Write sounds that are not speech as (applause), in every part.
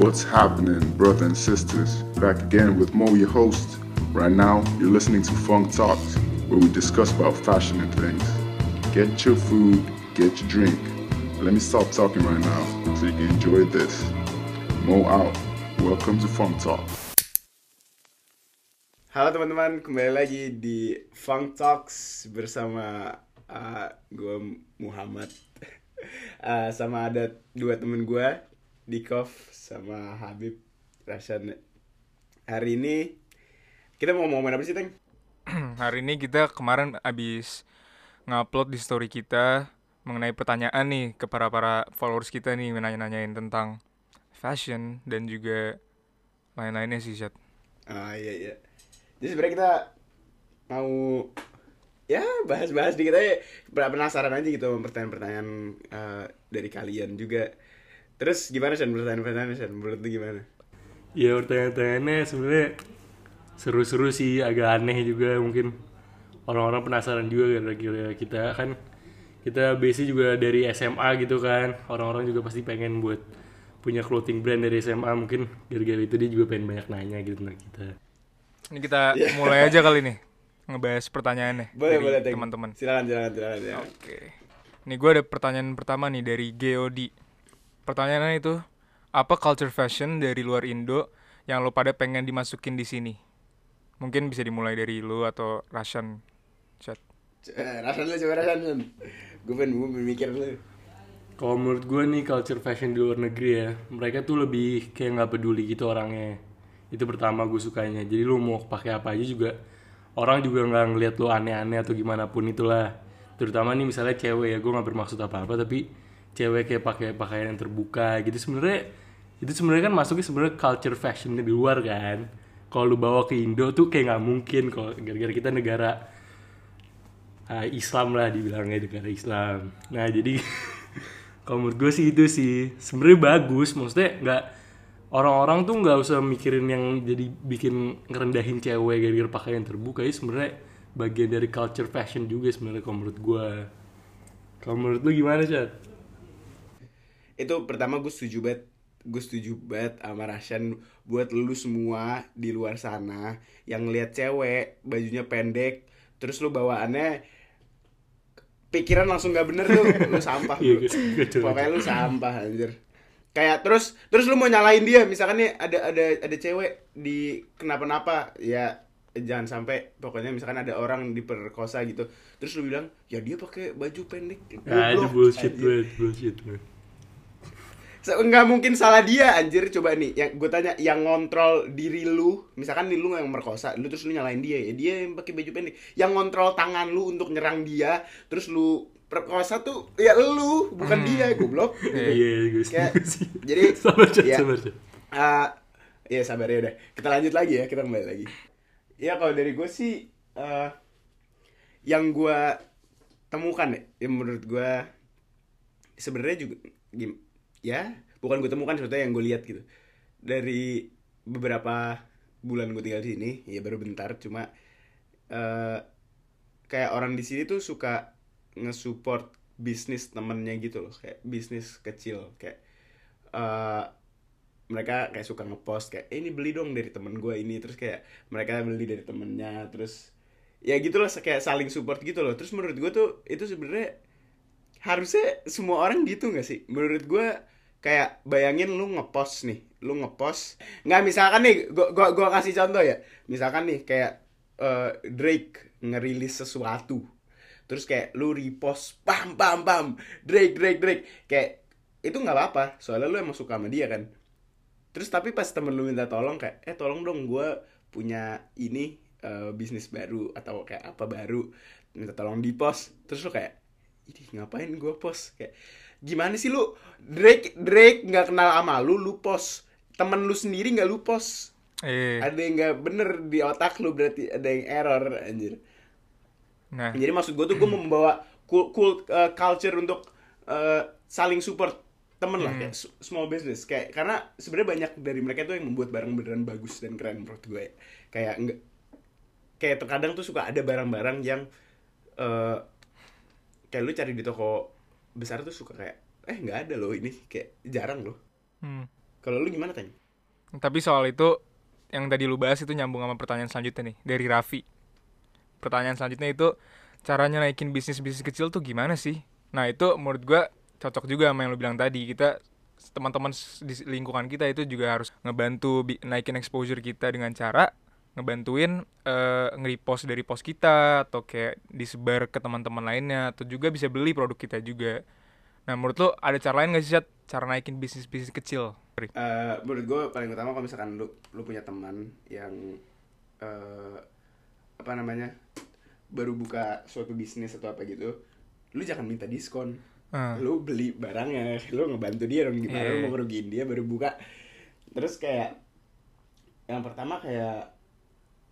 What's happening, brothers and sisters? Back again with Mo, your host. Right now, you're listening to Funk Talks, where we discuss about fashion and things. Get your food, get your drink. Let me stop talking right now so you can enjoy this. Mo out. Welcome to Funk Talk. Halo teman-teman, kembali lagi di Funk Talks bersama uh, gue Muhammad (laughs) uh, sama ada dua temen gue Dikov sama Habib Rashan Hari ini kita mau ngomongin apa sih Teng? (clears throat) Hari ini kita kemarin abis ngupload di story kita mengenai pertanyaan nih ke para para followers kita nih nanya-nanyain tentang fashion dan juga lain-lainnya sih Chat. Ah iya iya Jadi sebenarnya kita mau ya bahas-bahas dikit aja penasaran aja gitu pertanyaan-pertanyaan uh, dari kalian juga Terus gimana Shan pertanyaan-pertanyaan Shan? Menurut lu gimana? Ya pertanyaan-pertanyaannya sebenarnya seru-seru sih, agak aneh juga mungkin orang-orang penasaran juga gara-gara kita kan kita basic juga dari SMA gitu kan orang-orang juga pasti pengen buat punya clothing brand dari SMA mungkin gara-gara itu dia juga pengen banyak nanya gitu tentang kita Ini kita mulai aja kali nih ngebahas pertanyaannya Boleh dari boleh teman-teman. Silakan silakan silakan. ya. Oke. Nih gue ada pertanyaan pertama nih dari Geodi. Pertanyaannya itu apa culture fashion dari luar Indo yang lo pada pengen dimasukin di sini? Mungkin bisa dimulai dari lo atau Rashan. Chat. Eh, Rasan lu coba Rasan Gue pengen gue mikir lu kalau menurut gue nih culture fashion di luar negeri ya mereka tuh lebih kayak nggak peduli gitu orangnya itu pertama gue sukanya jadi lu mau pakai apa aja juga orang juga nggak ngeliat lu aneh-aneh atau gimana pun itulah terutama nih misalnya cewek ya gue nggak bermaksud apa-apa tapi cewek kayak pakai pakaian yang terbuka gitu sebenarnya itu sebenarnya kan masuknya sebenarnya culture fashion di luar kan kalau lu bawa ke Indo tuh kayak nggak mungkin kalau gara-gara kita negara ah, Islam lah dibilangnya negara Islam. Nah jadi (laughs) kalau menurut gue sih itu sih sebenarnya bagus. Maksudnya nggak orang-orang tuh nggak usah mikirin yang jadi bikin ngerendahin cewek gara-gara pakaian terbuka. Itu sebenarnya bagian dari culture fashion juga sebenarnya kalau menurut gue. Kalau menurut lu gimana Chat? Itu pertama gue setuju banget Gue setuju banget sama Rashan Buat lu semua di luar sana Yang lihat cewek Bajunya pendek Terus lu bawaannya Pikiran langsung gak bener lu Lu sampah Iya, gue coba. Pokoknya lu sampah anjir Kayak terus terus lu mau nyalain dia misalkan nih ada ada ada cewek di kenapa-napa ya jangan sampai pokoknya misalkan ada orang diperkosa gitu terus lu bilang ya dia pakai baju pendek Nah itu bullshit banget, bullshit banget. Nggak mungkin salah dia anjir. Coba nih yang gue tanya yang ngontrol diri lu misalkan nih lu yang merkosa lu terus lu nyalain dia ya dia yang pakai baju pendek. Yang ngontrol tangan lu untuk nyerang dia terus lu perkosa tuh ya lu bukan dia goblok. (laughs) Iya, gue Kayak- setuju sih. jadi (laughs) sabar Chat, ya, sabar Chat. ah, ya sabar ya udah. Kita lanjut lagi ya kita kembali lagi. Ya kalau dari gue sih eh, yang gue temukan ya, ya menurut gue sebenarnya juga gim ya bukan gue temukan sebetulnya yang gue lihat gitu. Dari beberapa bulan gue tinggal di sini ya baru bentar cuma eh kayak orang di sini tuh suka nge-support bisnis temennya gitu loh kayak bisnis kecil kayak eh mereka kayak suka ngepost kayak eh, ini beli dong dari temen gue ini. Terus kayak mereka beli dari temennya terus ya gitulah kayak saling support gitu loh. Terus menurut gue tuh itu sebenarnya harusnya semua orang gitu gak sih? Menurut gue kayak bayangin lu ngepost nih lu ngepost. Nggak misalkan nih gua, gua, gua kasih contoh ya. Misalkan nih kayak eh, Drake ngerilis sesuatu. Terus kayak lu repost pam pam pam Drake Drake Drake. Kayak itu nggak apa-apa soalnya lu emang suka sama dia kan. Terus tapi pas temen lu minta tolong kayak eh tolong dong gue punya ini eh, bisnis baru atau kayak apa baru minta tolong di post terus lu kayak ini ngapain gue post? Kayak gimana sih lu? Drake Drake nggak kenal sama lu lu post. Temen lu sendiri nggak lu post. Eh, ada yang nggak bener di otak lu berarti ada yang error anjir. Nah, jadi maksud gue tuh gue membawa cool, cool uh, culture untuk uh, saling support temen lah kayak s- small business. Kayak karena sebenarnya banyak dari mereka tuh yang membuat barang beneran bagus dan keren menurut gue kayak enggak kayak terkadang tuh suka ada barang-barang yang uh, kayak lu cari di toko besar tuh suka kayak eh nggak ada loh ini kayak jarang loh hmm. Kalau lu gimana Teng? Tapi soal itu yang tadi lu bahas itu nyambung sama pertanyaan selanjutnya nih dari Raffi. Pertanyaan selanjutnya itu caranya naikin bisnis-bisnis kecil tuh gimana sih? Nah itu menurut gua cocok juga sama yang lu bilang tadi. Kita teman-teman di lingkungan kita itu juga harus ngebantu naikin exposure kita dengan cara ngebantuin eh, nge-repost dari post kita atau kayak disebar ke teman-teman lainnya atau juga bisa beli produk kita juga. Nah menurut lu ada cara lain nggak sih Syat? cara naikin bisnis-bisnis kecil? Eh, menurut gue paling utama kalau misalkan lu lu punya teman yang eh apa namanya baru buka suatu bisnis atau apa gitu, lu jangan minta diskon. Ah. Lu beli barangnya, lu ngebantu dia dong gimana Iya. lu mau ngerugiin dia baru buka. Terus kayak yang pertama kayak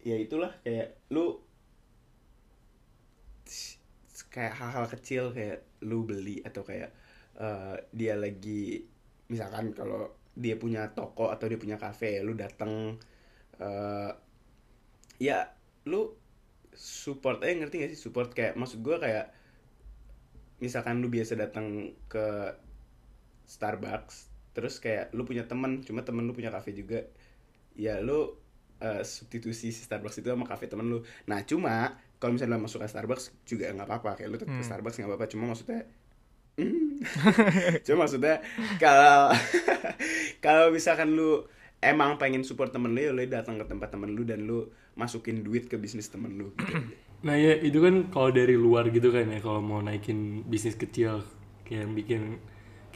ya itulah kayak lu kayak hal-hal kecil kayak lu beli atau kayak eh, dia lagi misalkan kalau dia punya toko atau dia punya kafe lu datang eh ya lu support eh ngerti gak sih? Support kayak maksud gua kayak misalkan lu biasa datang ke Starbucks terus kayak lu punya teman cuma temen lu punya kafe juga ya lu eh, substitusi si Starbucks itu sama kafe temen lu nah cuma kalau misalnya lu masuk ke Starbucks juga nggak apa-apa kayak lu tetap ke Hmm. Starbucks nggak apa-apa cuma maksudnya (laughs) (laughs) cuma maksudnya kalau (laughs) kalau misalkan lu emang pengen support temen lu ya lu datang ke tempat temen lu dan lu masukin duit ke bisnis temen lu gitu. (clears throat) Nah ya itu kan kalau dari luar gitu kan ya kalau mau naikin bisnis kecil kayak bikin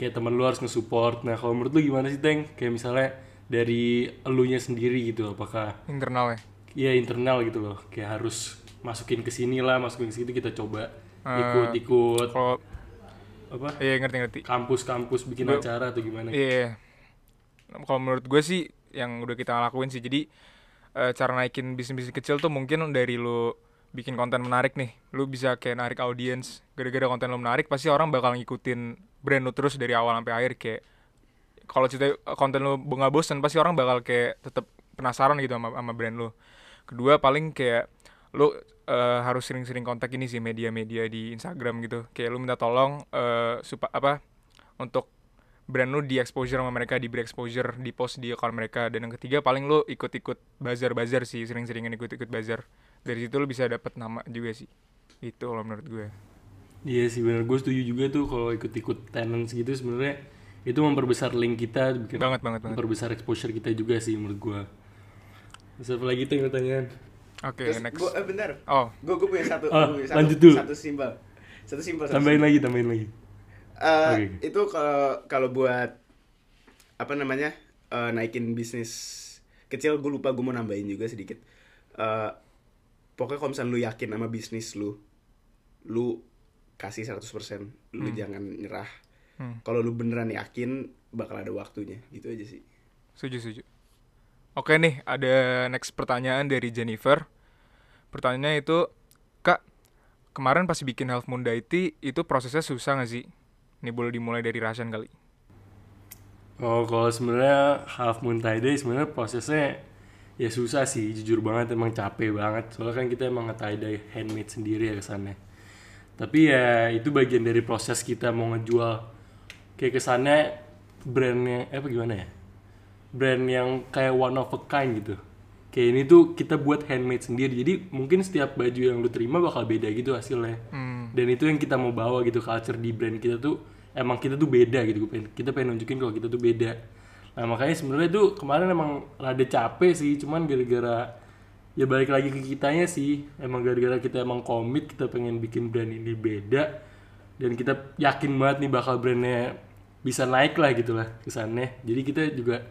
kayak teman lu harus nge-support. Nah kalau menurut lu gimana sih Teng? Kayak misalnya dari elunya sendiri gitu apakah internal ya? ya internal gitu loh kayak harus masukin ke sini lah masukin ke situ kita coba Eh, ikut-ikut Kalau apa iya ngerti-ngerti. kampus-kampus bikin acara atau gimana Iya. Kalau menurut gue sih yang udah kita lakuin sih jadi eh, cara naikin bisnis-bisnis kecil tuh mungkin dari lu bikin konten menarik nih. Lu bisa kayak narik audiens. Gara-gara konten lu menarik pasti orang bakal ngikutin brand lu terus dari awal sampai akhir kayak kalau cerita konten lu nggak bosen pasti orang bakal kayak tetap penasaran gitu sama, sama brand lu. Kedua paling kayak lu eh, harus sering-sering kontak ini sih media-media di Instagram gitu. Kayak lu minta tolong eh supa apa untuk brand lu di exposure sama mereka, diberi exposure, di post di account mereka. Dan yang ketiga paling lu ikut-ikut bazar-bazar sih, sering-seringan ikut-ikut bazar. Dari situ lu bisa dapat nama juga sih. Itu kalau menurut gue. Iya sih benar gue setuju juga tuh kalau ikut-ikut tenants gitu sebenarnya itu memperbesar link kita bikin Banget banget banget. memperbesar exposure kita juga sih menurut gue. Terus apa lagi tuh yang pertanyaan? Oke, Terus next. gua eh bentar. Oh, Gue gue punya satu, Ah, gua punya satu, lanjut dulu. satu simpel. Satu satu Tambahin lagi, tambahin lagi. Eh, Oke. itu kalau kalau buat apa namanya eh, naikin bisnis kecil gue lupa gue mau nambahin juga sedikit Eh, pokoknya kalau misalnya lu yakin sama bisnis lu lu kasih 100% lu jangan nyerah Hmm. kalau lu beneran yakin bakal ada waktunya gitu aja sih setuju setuju. Oke nih, ada next pertanyaan dari Jennifer. Pertanyaannya itu, Kak, kemarin pas bikin Health Moon Diety, itu prosesnya susah nggak sih? Ini boleh dimulai dari Rashan kali. Oh, kalau sebenarnya half moon tie day sebenarnya prosesnya ya susah sih, jujur banget emang capek banget. Soalnya kan kita emang nge-tie dye handmade sendiri ya kesannya. Tapi ya itu bagian dari proses kita mau ngejual kayak kesannya brandnya eh, apa gimana ya? Brand yang kayak one of a kind gitu. Kayak ini tuh kita buat handmade sendiri. Jadi mungkin setiap baju yang lu terima bakal beda gitu hasilnya. Hmm. Dan itu yang kita mau bawa gitu culture di brand kita tuh emang kita tuh beda gitu. Pengen- Kita pengen nunjukin kalau kita tuh beda. Nah makanya sebenarnya tuh kemarin emang rada capek sih. Cuman gara-gara ya balik lagi ke kitanya sih. Emang gara-gara kita emang komit kita pengen bikin brand ini beda. Dan kita yakin banget nih bakal brandnya bisa naik lah gitu lah kesannya. Jadi kita juga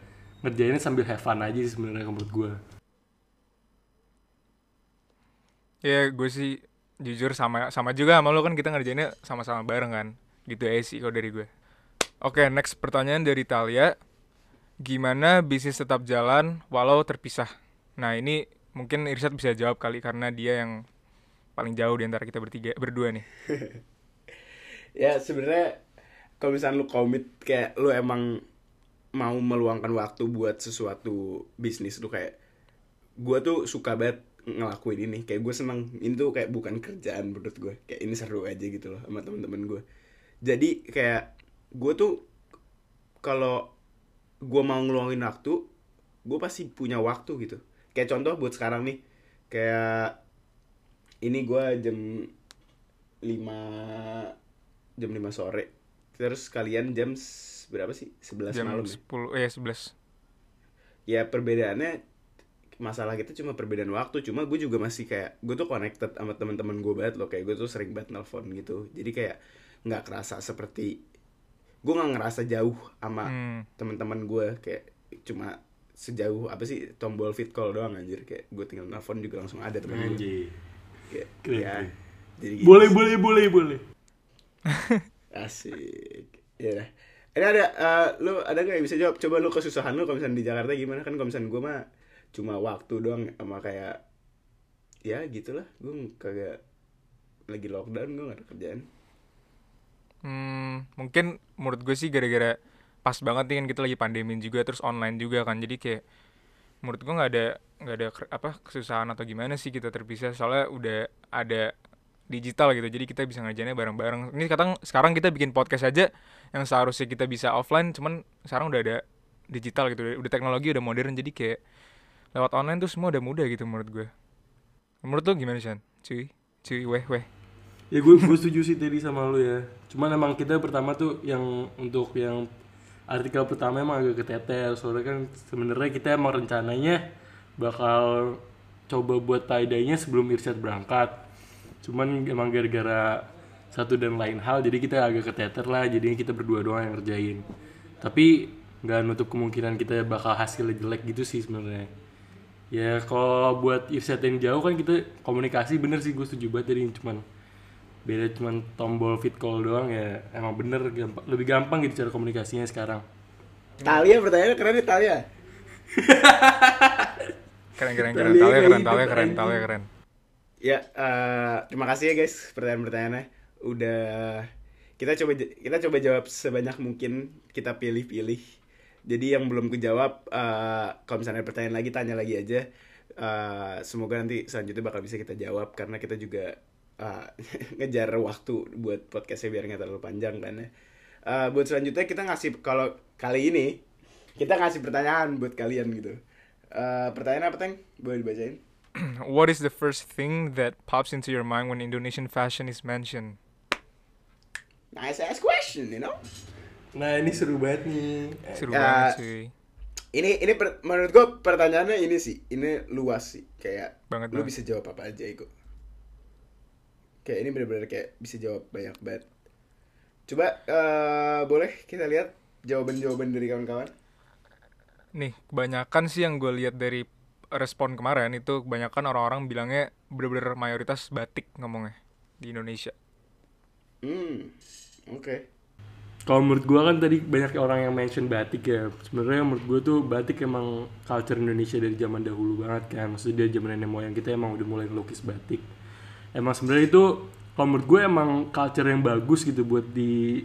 ngerjainnya sambil have fun aja sih sebenarnya menurut gue. Ya gue sih jujur sama sama juga sama lo kan kita ngerjainnya sama-sama bareng kan. Gitu aja sih kalau dari gue. Oke, next pertanyaan dari Talia. Gimana bisnis tetap jalan walau terpisah? Nah, ini mungkin Irsyad bisa jawab kali karena dia yang paling jauh di antara kita bertiga berdua nih. (laughs) ya sebenarnya kalau misalnya lu komit kayak lu emang mau meluangkan waktu buat sesuatu bisnis lu kayak gua tuh suka banget ngelakuin ini. Kayak gue seneng ini tuh kayak bukan kerjaan menurut gue kayak ini seru aja gitu loh sama temen-temen gue jadi kayak gue tuh kalau gue mau ngeluangin waktu gue pasti punya waktu gitu. Kayak contoh buat sekarang nih kayak ini gue jam 5 jam 5 sore terus kalian jam berapa sih 11 Jam malam ya? 10 eh 11. ya perbedaannya masalah kita cuma perbedaan waktu cuma gue juga masih kayak gue tuh connected sama teman-teman gue banget loh kayak gue tuh sering banget nelfon gitu jadi kayak nggak kerasa seperti gue nggak ngerasa jauh sama Hmm. teman-teman gue kayak cuma sejauh apa sih tombol fit call doang anjir kayak gue tinggal nelfon juga langsung ada temen gue Anjir. kayak Keren, ya jadi gitu Boleh, boleh, boleh, boleh. Asik. Ya udah. ini ada eh, lu ada nggak yang bisa jawab? Coba lu kesusahan lu kalau misalnya di Jakarta gimana? Kan kalau misalnya gue mah cuma waktu doang sama kayak ya gitulah. Gue kagak lagi lockdown gue gak ada kerjaan. Hmm, mungkin menurut gue sih gara-gara pas banget nih kan kita lagi pandemi juga terus online juga kan. Jadi kayak menurut gue nggak ada nggak ada apa kesusahan atau gimana sih kita terpisah. Soalnya udah ada digital gitu jadi kita bisa ngerjainnya bareng-bareng ini sekarang sekarang kita bikin podcast aja yang seharusnya kita bisa offline cuman sekarang udah ada digital gitu udah teknologi udah modern jadi kayak lewat online tuh semua udah mudah gitu menurut gue menurut lu gimana Chan? cuy cuy weh weh Ya gue gue setuju sih tadi sama lu ya. Cuman emang kita pertama tuh yang untuk yang artikel pertama emang agak keteter soalnya kan sebenarnya kita emang rencananya bakal coba buat tie-dye-nya sebelum Irsyad berangkat. Cuman emang gara-gara satu dan lain hal jadi kita agak keteter lah jadinya kita berdua doang yang ngerjain. Tapi nggak nutup kemungkinan kita bakal hasilnya jelek gitu sih sebenarnya. Ya kalau buat Irsyad yang jauh kan kita komunikasi bener sih gue setuju banget tadi cuman beda cuman tombol fit call doang ya emang bener gampang, lebih gampang gitu cara komunikasinya sekarang Talia pertanyaannya keren nih Talia (laughs) keren keren keren Talia talia kayak keren talia keren talia keren Ya, eh, terima kasih ya guys pertanyaan-pertanyaannya. Udah kita coba kita coba jawab sebanyak mungkin kita pilih-pilih. Jadi yang belum kejawab, eh, kalau misalnya pertanyaan lagi tanya lagi aja. Eh, semoga nanti selanjutnya bakal bisa kita jawab karena kita juga eh, (laughs) ngejar waktu buat podcastnya biar nggak terlalu panjang kan ya. Eh, buat selanjutnya kita ngasih kalau kali ini kita ngasih pertanyaan buat kalian gitu. Eh, pertanyaan apa teng? Boleh dibacain? (clears throat) What is the first thing that pops into your mind when Indonesian fashion is mentioned? Nice ass question, you know. nah ini seru banget nih Seru Ya, banget cuy. Ini ini per- menurut gue pertanyaannya ini sih, ini luas sih, kayak Banget lu banget. bisa jawab apa aja Iko. Kayak ini bener-bener kayak bisa jawab banyak banget. Coba eh boleh kita lihat jawaban-jawaban dari kawan-kawan. Nih, kebanyakan sih yang gue lihat dari respon kemarin itu kebanyakan orang-orang bilangnya bener-bener mayoritas batik ngomongnya di Indonesia. Hmm, oke. kalau menurut gua kan tadi banyak orang yang mention batik ya sebenarnya menurut gua tuh batik emang culture Indonesia dari zaman dahulu banget kan maksudnya dari zaman nenek moyang kita emang udah mulai ngelukis batik emang sebenarnya itu kalau menurut gue emang culture yang bagus gitu buat di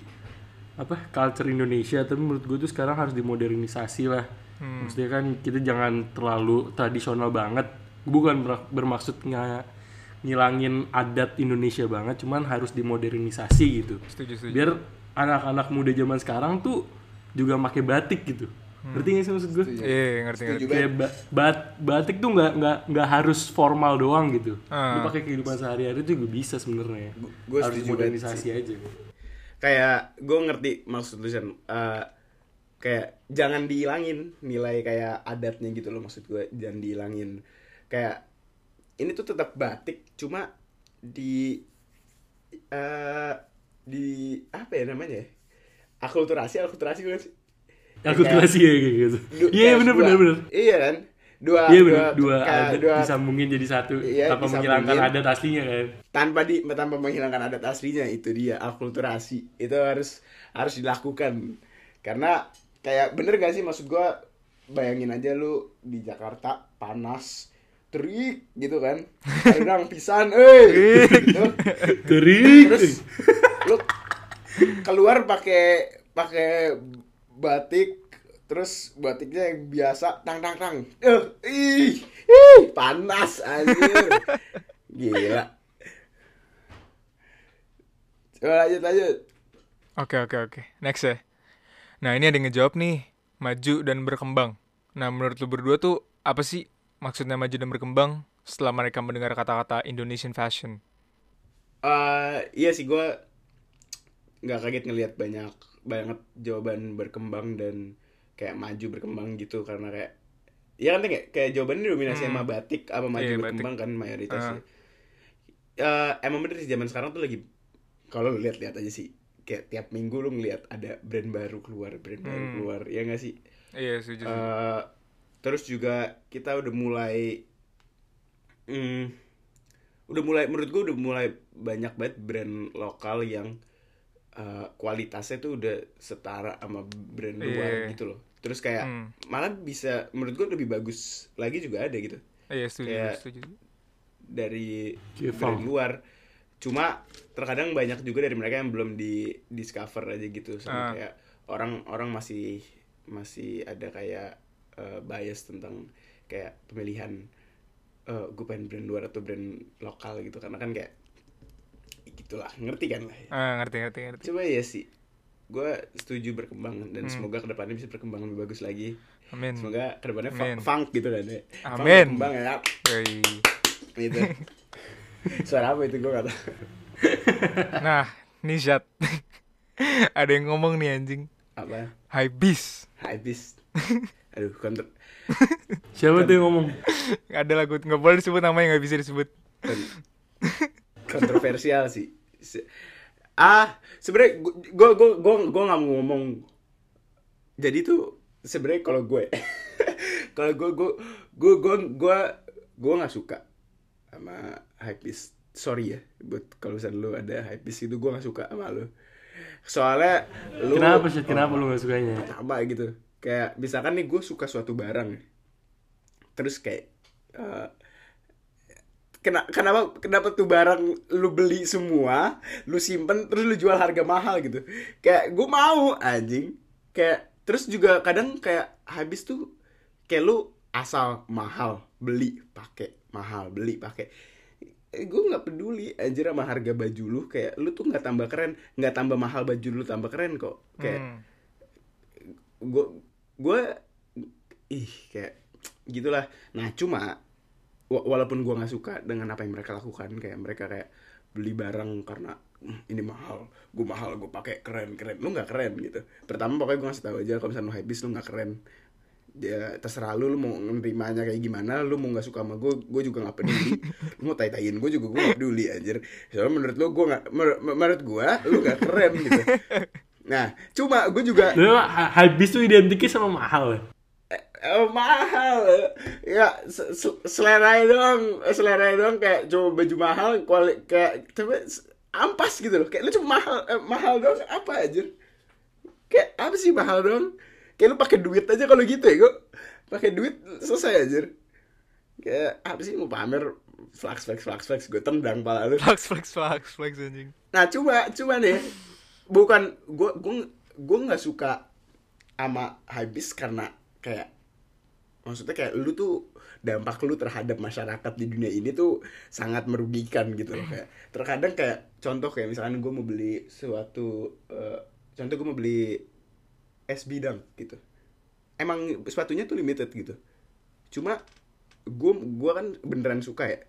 apa culture Indonesia tapi menurut gue tuh sekarang harus dimodernisasi lah. Maksudnya kan kita jangan terlalu tradisional banget. Bukan ber- bermaksud nggak ngilangin adat Indonesia banget cuman harus dimodernisasi gitu. Setuju, setuju. biar anak-anak muda zaman sekarang tuh juga pakai batik gitu. Ngerti gak sih maksud gue Iya, ngerti ngerti. Kayak ba- bat- batik tuh nggak nggak nggak harus formal doang gitu. Ah. lu pakai kehidupan sehari-hari tuh juga bisa sebenarnya. Harus setuju banget modernisasi aja Kayak gue ngerti maksud lu San. Eh, kayak jangan dihilangin nilai kayak adatnya gitu loh maksud gue jangan dihilangin. Kayak ini tuh tetap batik cuma di eh di apa ya namanya ya? akulturasi akulturasi bukan sih akulturasi ya kayak gitu Du- iya kayak bener dua- bener bener. Iya kan dua iya bener. Dua kayak adat dua disambungin jadi satu Iya, tanpa menghilangkan adat aslinya kan? Tanpa di tanpa menghilangkan adat aslinya itu dia akulturasi. Itu harus harus dilakukan. Karena kayak bener gak sih maksud gua? Bayangin aja lu di Jakarta panas terik gitu kan? (laughs) Kadang pisan eh! Gitu. terik. Terus lu keluar pakai pakai batik terus batiknya yang biasa tang tang tang eh ih, ih panas anjir (laughs) gila coba lanjut lanjut Oke, oke, oke. Next ya. Nah, ini ada yang ngejawab nih. maju dan berkembang. Nah, menurut lu berdua tuh apa sih maksudnya maju dan berkembang setelah mereka mendengar kata-kata Indonesian fashion? Eh, iya sih gue nggak kaget ngelihat banyak banget jawaban berkembang dan kayak maju berkembang gitu karena kayak ya kan kayak kayak jawabannya dominasi Hmm. sama batik apa maju Iya, berkembang kan Ah. mayoritasnya. Eh, emang bener sih zaman sekarang tuh lagi kalau lu lihat-lihat aja sih kayak tiap minggu lu ngeliat ada brand baru keluar brand baru Hmm. keluar ya nggak sih Iya, setuju. Eh, terus juga kita udah mulai hmm, udah mulai menurut gue udah mulai banyak banget brand lokal yang eh, kualitasnya tuh udah setara sama brand luar Iya. gitu loh terus kayak Hmm. malah bisa menurut gue lebih bagus lagi juga ada gitu Iya, setuju, kayak- setuju. dari Kayak brand Fang. luar cuma terkadang banyak juga dari mereka yang belum di discover aja gitu sama Ah. kayak orang orang masih masih ada kayak eh, bias tentang kayak pemilihan eh gue pengen brand luar atau brand lokal gitu karena kan kayak gitulah ngerti kan lah ya. Ah, ngerti, ngerti, ngerti. coba ya sih gue setuju berkembang dan Hmm. semoga ke depannya bisa berkembang lebih bagus lagi Amin. semoga ke depannya Amin. funk gitu kan ya Funk Amin. berkembang ya Yoi. gitu (laughs) suara apa itu gue tahu (laughs) Nah, nih Zat. (laughs) Ada yang ngomong nih anjing. apa High beast. habis aduh kontra Siapa tuh yang ngomong? Ada lagu nggak boleh disebut namanya nggak bisa disebut. kon- kontroversial sih ah sebenarnya gue gue gue gue nggak mau ngomong. Jadi tuh sebenarnya kalau gue (laughs) kalau gue gue gue gue gue gue nggak suka sama hypebeast sorry ya buat kalau misalnya lu ada hypebeast itu gue nggak suka sama lu. Soalnya lu Kenapa sih? Kenapa lu gak sukanya? apa gitu? Kayak misalkan nih gue suka suatu barang. Terus kayak eh, kena, kenapa kenapa tuh barang lu beli semua lu simpen terus lu jual harga mahal gitu. Kayak gue mau anjing. Kayak terus juga kadang kayak habis tuh kayak lu asal mahal beli pakai mahal beli pakai gue nggak peduli anjir sama harga baju lu. Kayak lu tuh nggak tambah keren nggak tambah mahal baju lu tambah keren kok. Kayak Hmm. gue gue ih kayak gitulah. Nah cuma walaupun gue nggak suka dengan apa yang mereka lakukan kayak mereka kayak beli barang karena "Hmm, ini mahal gue mahal gue pakai keren keren. Lu nggak keren gitu. Pertama pokoknya gue ngasih tahu aja kalau misalnya lu habis lu nggak keren. Ya terserah lu lu mau nerimanya kayak gimana lu mau nggak suka sama gue gue juga nggak peduli. Lu mau tai taiin gue juga gue nggak peduli anjir. Soalnya menurut lu gue nggak menur- menurut gue lu nggak keren gitu. Nah cuma gue juga Lu ha- habis tuh identiknya sama mahal? Eh, mahal. Ya se- se- selera doang selera doang kayak coba baju mahal kuali kayak coba s- ampas gitu loh. Kayak lu cuma mahal eh, mahal doang apa aja kayak apa sih mahal doang? Kayak lu pakai duit aja kalau gitu ya gue pakai duit selesai aja kayak apa sih mau pamer flex flex flex flex gue tendang pala lu. Flex, flex, flex, flex anjing. Nah cuma cuma nih bukan gue gue gue nggak suka sama habis karena kayak maksudnya kayak lu tuh dampak lu terhadap masyarakat di dunia ini tuh sangat merugikan gitu loh kayak terkadang kayak contoh kayak misalkan gue mau beli suatu eh, contoh gue mau beli es bidang gitu. Emang sepatunya tuh limited gitu. Cuma gue gua kan beneran suka ya.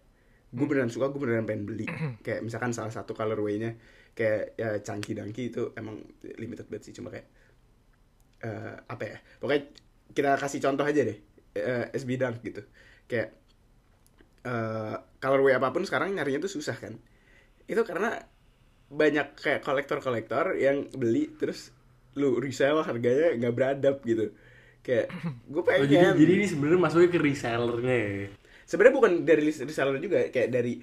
Gue beneran suka gue beneran pengen beli. (clears throat) Kayak misalkan salah satu colorway-nya kayak ya chunky dangky itu emang limited banget sih. Cuma kayak eh, apa ya? Pokoknya kita kasih contoh aja deh eh, SB Dunk gitu. Kayak eh colorway apa pun sekarang nyarinya tuh susah kan. Itu karena banyak kayak kolektor-kolektor yang beli terus lu resell harganya nggak beradab gitu. Kayak gue Oh, pengen jadi, jadi ini sebenarnya masuknya ke resellernya ya? sebenarnya bukan dari res- reseller juga kayak dari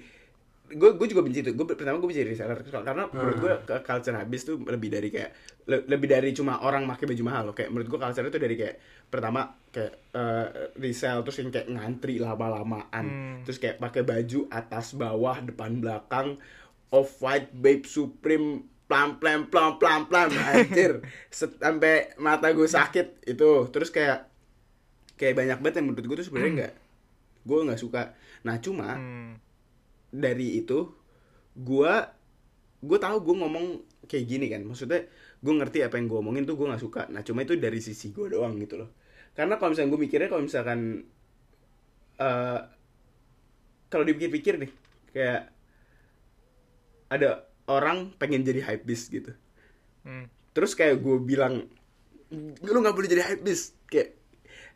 gue gue juga benci itu. Gue pertama gue benci reseller. Karena menurut gue ke culture habis tuh lebih dari kayak le- lebih dari cuma orang pakai baju mahal loh. Kayak menurut gue culture itu dari kayak pertama kayak eh, resell terus yang kayak ngantri lama-lamaan. Hmm. terus kayak pakai baju atas bawah depan belakang off white babe supreme plam plam plam plam plam. Anjir. (laughs) Sampai mata gue sakit. Itu. Terus kayak kayak banyak banget yang menurut gue tuh sebenarnya nggak gue nggak suka. Nah cuma Hmm. Dari itu gue gue tahu gue ngomong kayak gini kan. Maksudnya gue ngerti apa yang gue omongin tuh gue nggak suka. Nah cuma itu dari sisi gue doang gitu loh. Karena kalau misalnya gue mikirnya kalau misalkan eh kalau dipikir-pikir nih kayak ada orang pengen jadi hypebeast gitu. Hmm. terus kayak gue bilang lu nggak boleh jadi hypebeast kayak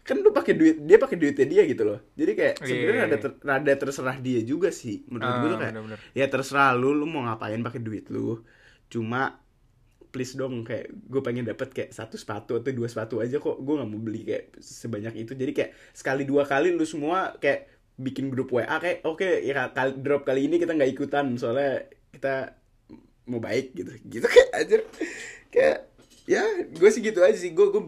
kan lu pakai duit dia pakai duitnya dia gitu loh. Jadi kayak Iya, sebenarnya iya, rada, iya. ter- rada terserah dia juga sih menurut gue Ah, tuh kayak bener-bener. ya terserah lu lu mau ngapain pakai duit lu. Cuma please dong kayak gue pengen dapet kayak satu sepatu atau dua sepatu aja kok gue nggak mau beli kayak sebanyak itu. Jadi kayak sekali dua kali lu semua kayak bikin grup WA kayak oke ya kali, drop kali ini kita nggak ikutan soalnya kita mau baik gitu. Gitu kayak aja kayak ya gue sih gitu aja sih. Gue gue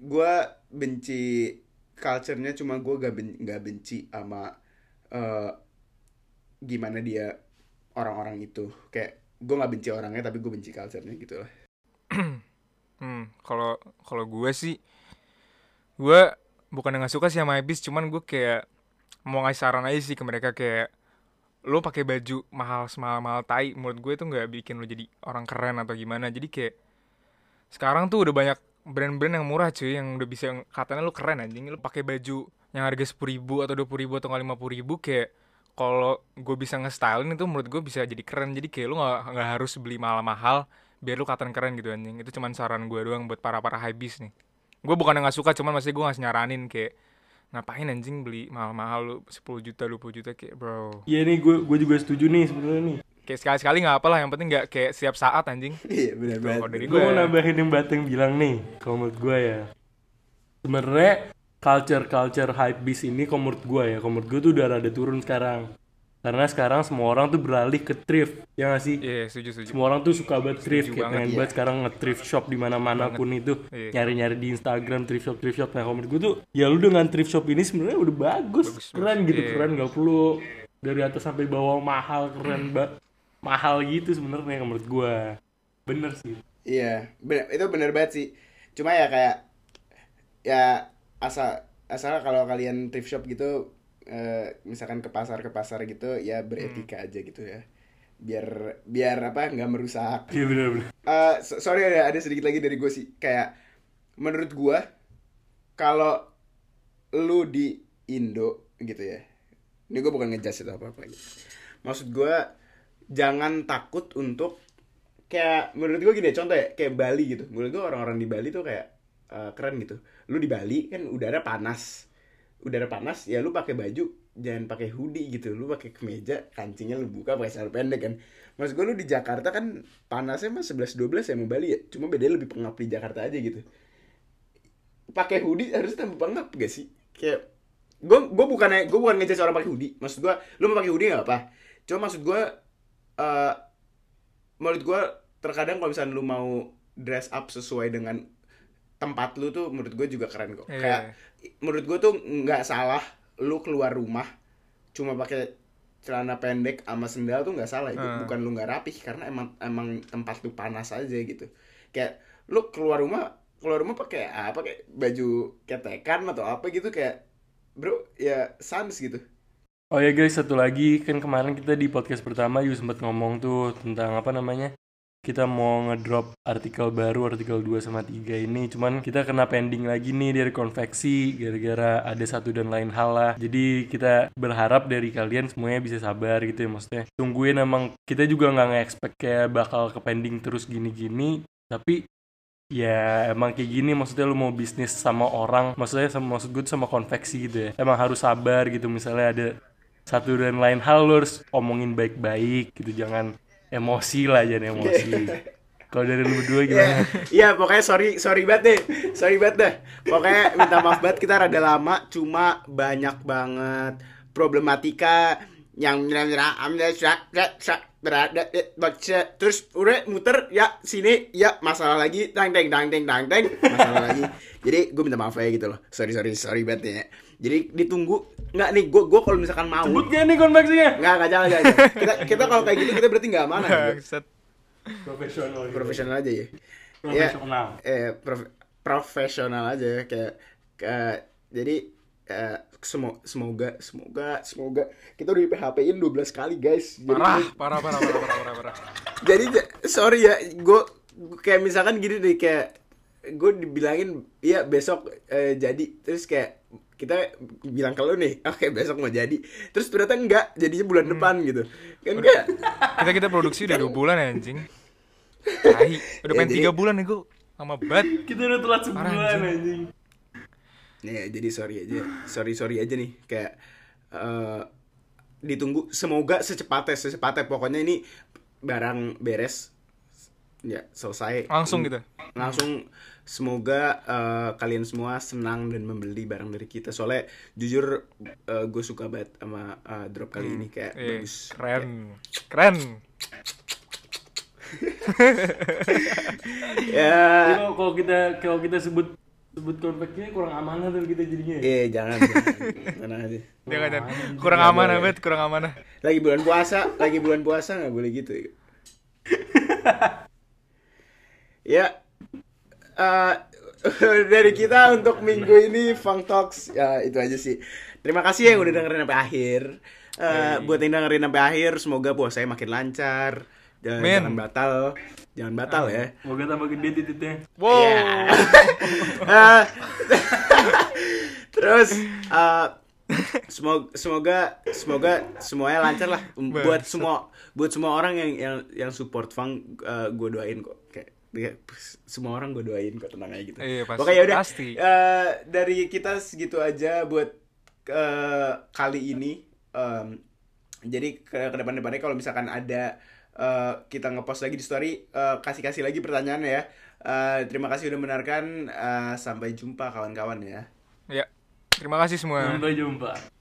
gue benci culture-nya cuma gue gak ben, gak benci sama eh, gimana dia orang-orang itu. Kayak gue nggak benci orangnya tapi gue benci culture-nya gitu lah. (clears throat) Hmm, kalau kalau gue sih gue bukan nggak suka sih sama Ibis, cuman gue kayak mau ngasih saran aja sih ke mereka kayak lo pakai baju mahal semahal-mahal tai menurut gue itu nggak bikin lo jadi orang keren atau gimana. Jadi kayak sekarang tuh udah banyak brand-brand yang murah cuy yang udah bisa katanya lo keren anjing. Lo pakai baju yang harga sepuluh ribu atau dua puluh ribu atau lima puluh ribu kayak kalau gue bisa nge-stylein itu menurut gue bisa jadi keren. Jadi kayak lo nggak nggak harus beli mahal-mahal biar lu kelihatan keren gitu anjing. Itu cuman saran gue doang buat para para hypebeast nih. Gue bukan nggak suka cuman masih gue ngasih nyaranin kayak ngapain anjing beli mahal-mahal lu 10 juta 20 juta kayak bro. Iya nih gue gue juga setuju nih sebenarnya nih. Kayak sekali-sekali nggak apa lah yang penting nggak kayak setiap saat anjing iya benar dari Gue mau gue nambahin yang Bateng bilang nih, kalau menurut gue ya. Sebenarnya culture culture hype beast ini kalau menurut gue ya, kalau menurut gue tuh udah rada turun sekarang. Karena sekarang semua orang tuh beralih ke thrift, ya gak sih? iya setuju setuju Semua orang tuh suka banget thrift, kayak banget, pengen iya. banget sekarang nge-thrift shop di mana-mana pun itu. Iya. Nyari-nyari di Instagram thrift shop thrift shop. Nah, kalau menurut gue tuh ya lu dengan thrift shop ini sebenarnya udah bagus, Bagus, keren bagus. gitu, Iya. keren nggak perlu dari atas sampai bawah mahal, keren (clears throat) ba mahal gitu sebenarnya menurut gue. Bener sih. iya bener, itu bener banget sih cuma ya kayak ya asal asal kalau kalian thrift shop gitu eh, misalkan ke pasar ke pasar gitu ya beretika aja gitu ya biar biar apa nggak merusak Iya bener-bener. Eh, so- sorry ada ada sedikit lagi dari gue sih kayak menurut gue kalau lu di Indo gitu ya ini gue bukan ngejudge atau apa apa gitu. maksud gue jangan takut untuk kayak menurut gue gini contoh ya kayak Bali gitu. Menurut gue orang-orang di Bali tuh kayak eh, keren gitu. Lu di Bali kan udara panas. Udara panas ya lu pakai baju jangan pakai hoodie gitu. Lu pakai kemeja kancingnya lu buka pakai celana pendek kan. Maksud gue lu di Jakarta kan panasnya mah 11 12 ya sama Bali ya. Cuma bedanya lebih pengap di Jakarta aja gitu. Pakai hoodie harus tambah pengap gak sih? Kayak gue gue bukan gue bukan ngejudge orang pakai hoodie. Maksud gue lu mau pakai hoodie nggak apa cuma maksud gue eh menurut gue terkadang kalau misalnya lu mau dress up sesuai dengan tempat lu tuh menurut gue juga keren kok Iya. kayak menurut gue tuh nggak salah lu keluar rumah cuma pakai celana pendek sama sendal tuh nggak salah itu Hmm. bukan lu nggak rapih karena emang emang tempat lu panas aja gitu kayak lu keluar rumah keluar rumah pakai apa kayak baju ketekan atau apa gitu kayak bro ya sans gitu Oh ya guys, satu lagi kan kemarin kita di podcast pertama juga sempat ngomong tuh tentang apa namanya? Kita mau ngedrop artikel baru, artikel 2 sama 3 ini. Cuman kita kena pending lagi nih dari konveksi gara-gara ada satu dan lain hal lah. Jadi kita berharap dari kalian semuanya bisa sabar gitu ya maksudnya. Tungguin emang kita juga nggak nge-expect kayak bakal ke pending terus gini-gini. Tapi ya emang kayak gini maksudnya lu mau bisnis sama orang maksudnya sama maksud gue sama konveksi gitu ya emang harus sabar gitu misalnya ada satu dan lain hal lu harus omongin baik-baik gitu jangan emosi lah jangan emosi. (laughs) Kalau dari lu berdua Iya, gimana? (laughs) Iya pokoknya sorry sorry banget deh, sorry banget dah. Pokoknya minta maaf banget kita rada lama, cuma banyak banget problematika yang berada terus udah muter ya sini ya masalah lagi tang teng tang teng tang teng masalah (laughs) lagi. Jadi gue minta maaf ya gitu loh. Sorry sorry sorry banget ya. Jadi ditunggu nggak nih gue gue kalau misalkan mau. Sebut gak nih konveksinya? Nggak nggak jangan jangan kita kita kalau kayak gitu kita berarti nggak amanah gitu. Profesional gitu. profesional aja ya. Profesional. eh prof- profesional aja kayak kayak- jadi eh, semo- semoga semoga semoga kita udah di PHP-in 12 kali guys. Jadi- Parah, parah, parah, parah, parah, parah, parah. (laughs) jadi sorry ya gue kayak misalkan gini deh kayak gue dibilangin iya besok eh, jadi terus kayak kita bilang ke lu nih oke besok mau jadi terus ternyata enggak jadinya bulan depan gitu kan kayak Kita kita produksi udah dua bulan ya anjing. (laughs) Tai, udah Ya, pengen tiga bulan nih gua. Lama banget. Kita udah telat sebulan anjing. anjing. Ya jadi sorry aja. Sorry sorry aja nih. Kayak eh, ditunggu. Semoga secepatnya secepatnya. Pokoknya ini barang beres. Ya selesai. Langsung gitu. langsung. Semoga eh, kalian semua senang dan membeli barang dari kita. Soalnya jujur gue suka banget sama eh, drop kali ini. Kayak Eh, bagus. keren. Keren. (laughs) ya. Kalau kalau kita kalau kita sebut sebut konveknya kurang amanah tuh kita jadinya. eh jangan jangan Jangan aja. Jangan, jangan. Kurang amanah banget, kurang amanah. lagi bulan puasa lagi bulan puasa nggak boleh gitu ya (laughs) ya eh, (laughs) dari kita untuk minggu ini Funk Talks ya itu aja sih terima kasih yang udah dengerin sampai akhir Eh, buat yang dengerin sampai akhir semoga puasanya makin lancar jangan, jangan batal jangan batal ya Semoga tambah gede titiknya. Wow. Eh, (laughs) terus eh, semoga semoga semoga semuanya lancar lah buat semua buat semua orang yang yang yang support Fang gue doain kok kayak ya, semua orang gue doain kok tenang aja gitu Iya, pasti. pokoknya udah Pasti. eh, dari kita segitu aja buat eh, kali ini Em, jadi ke, ke depan depannya kalau misalkan ada eh, kita ngepost lagi di story eh, kasih kasih lagi pertanyaan ya Eh, terima kasih udah mendengarkan Eh, sampai jumpa kawan-kawan ya Ya. Terima kasih semua. Sampai jumpa.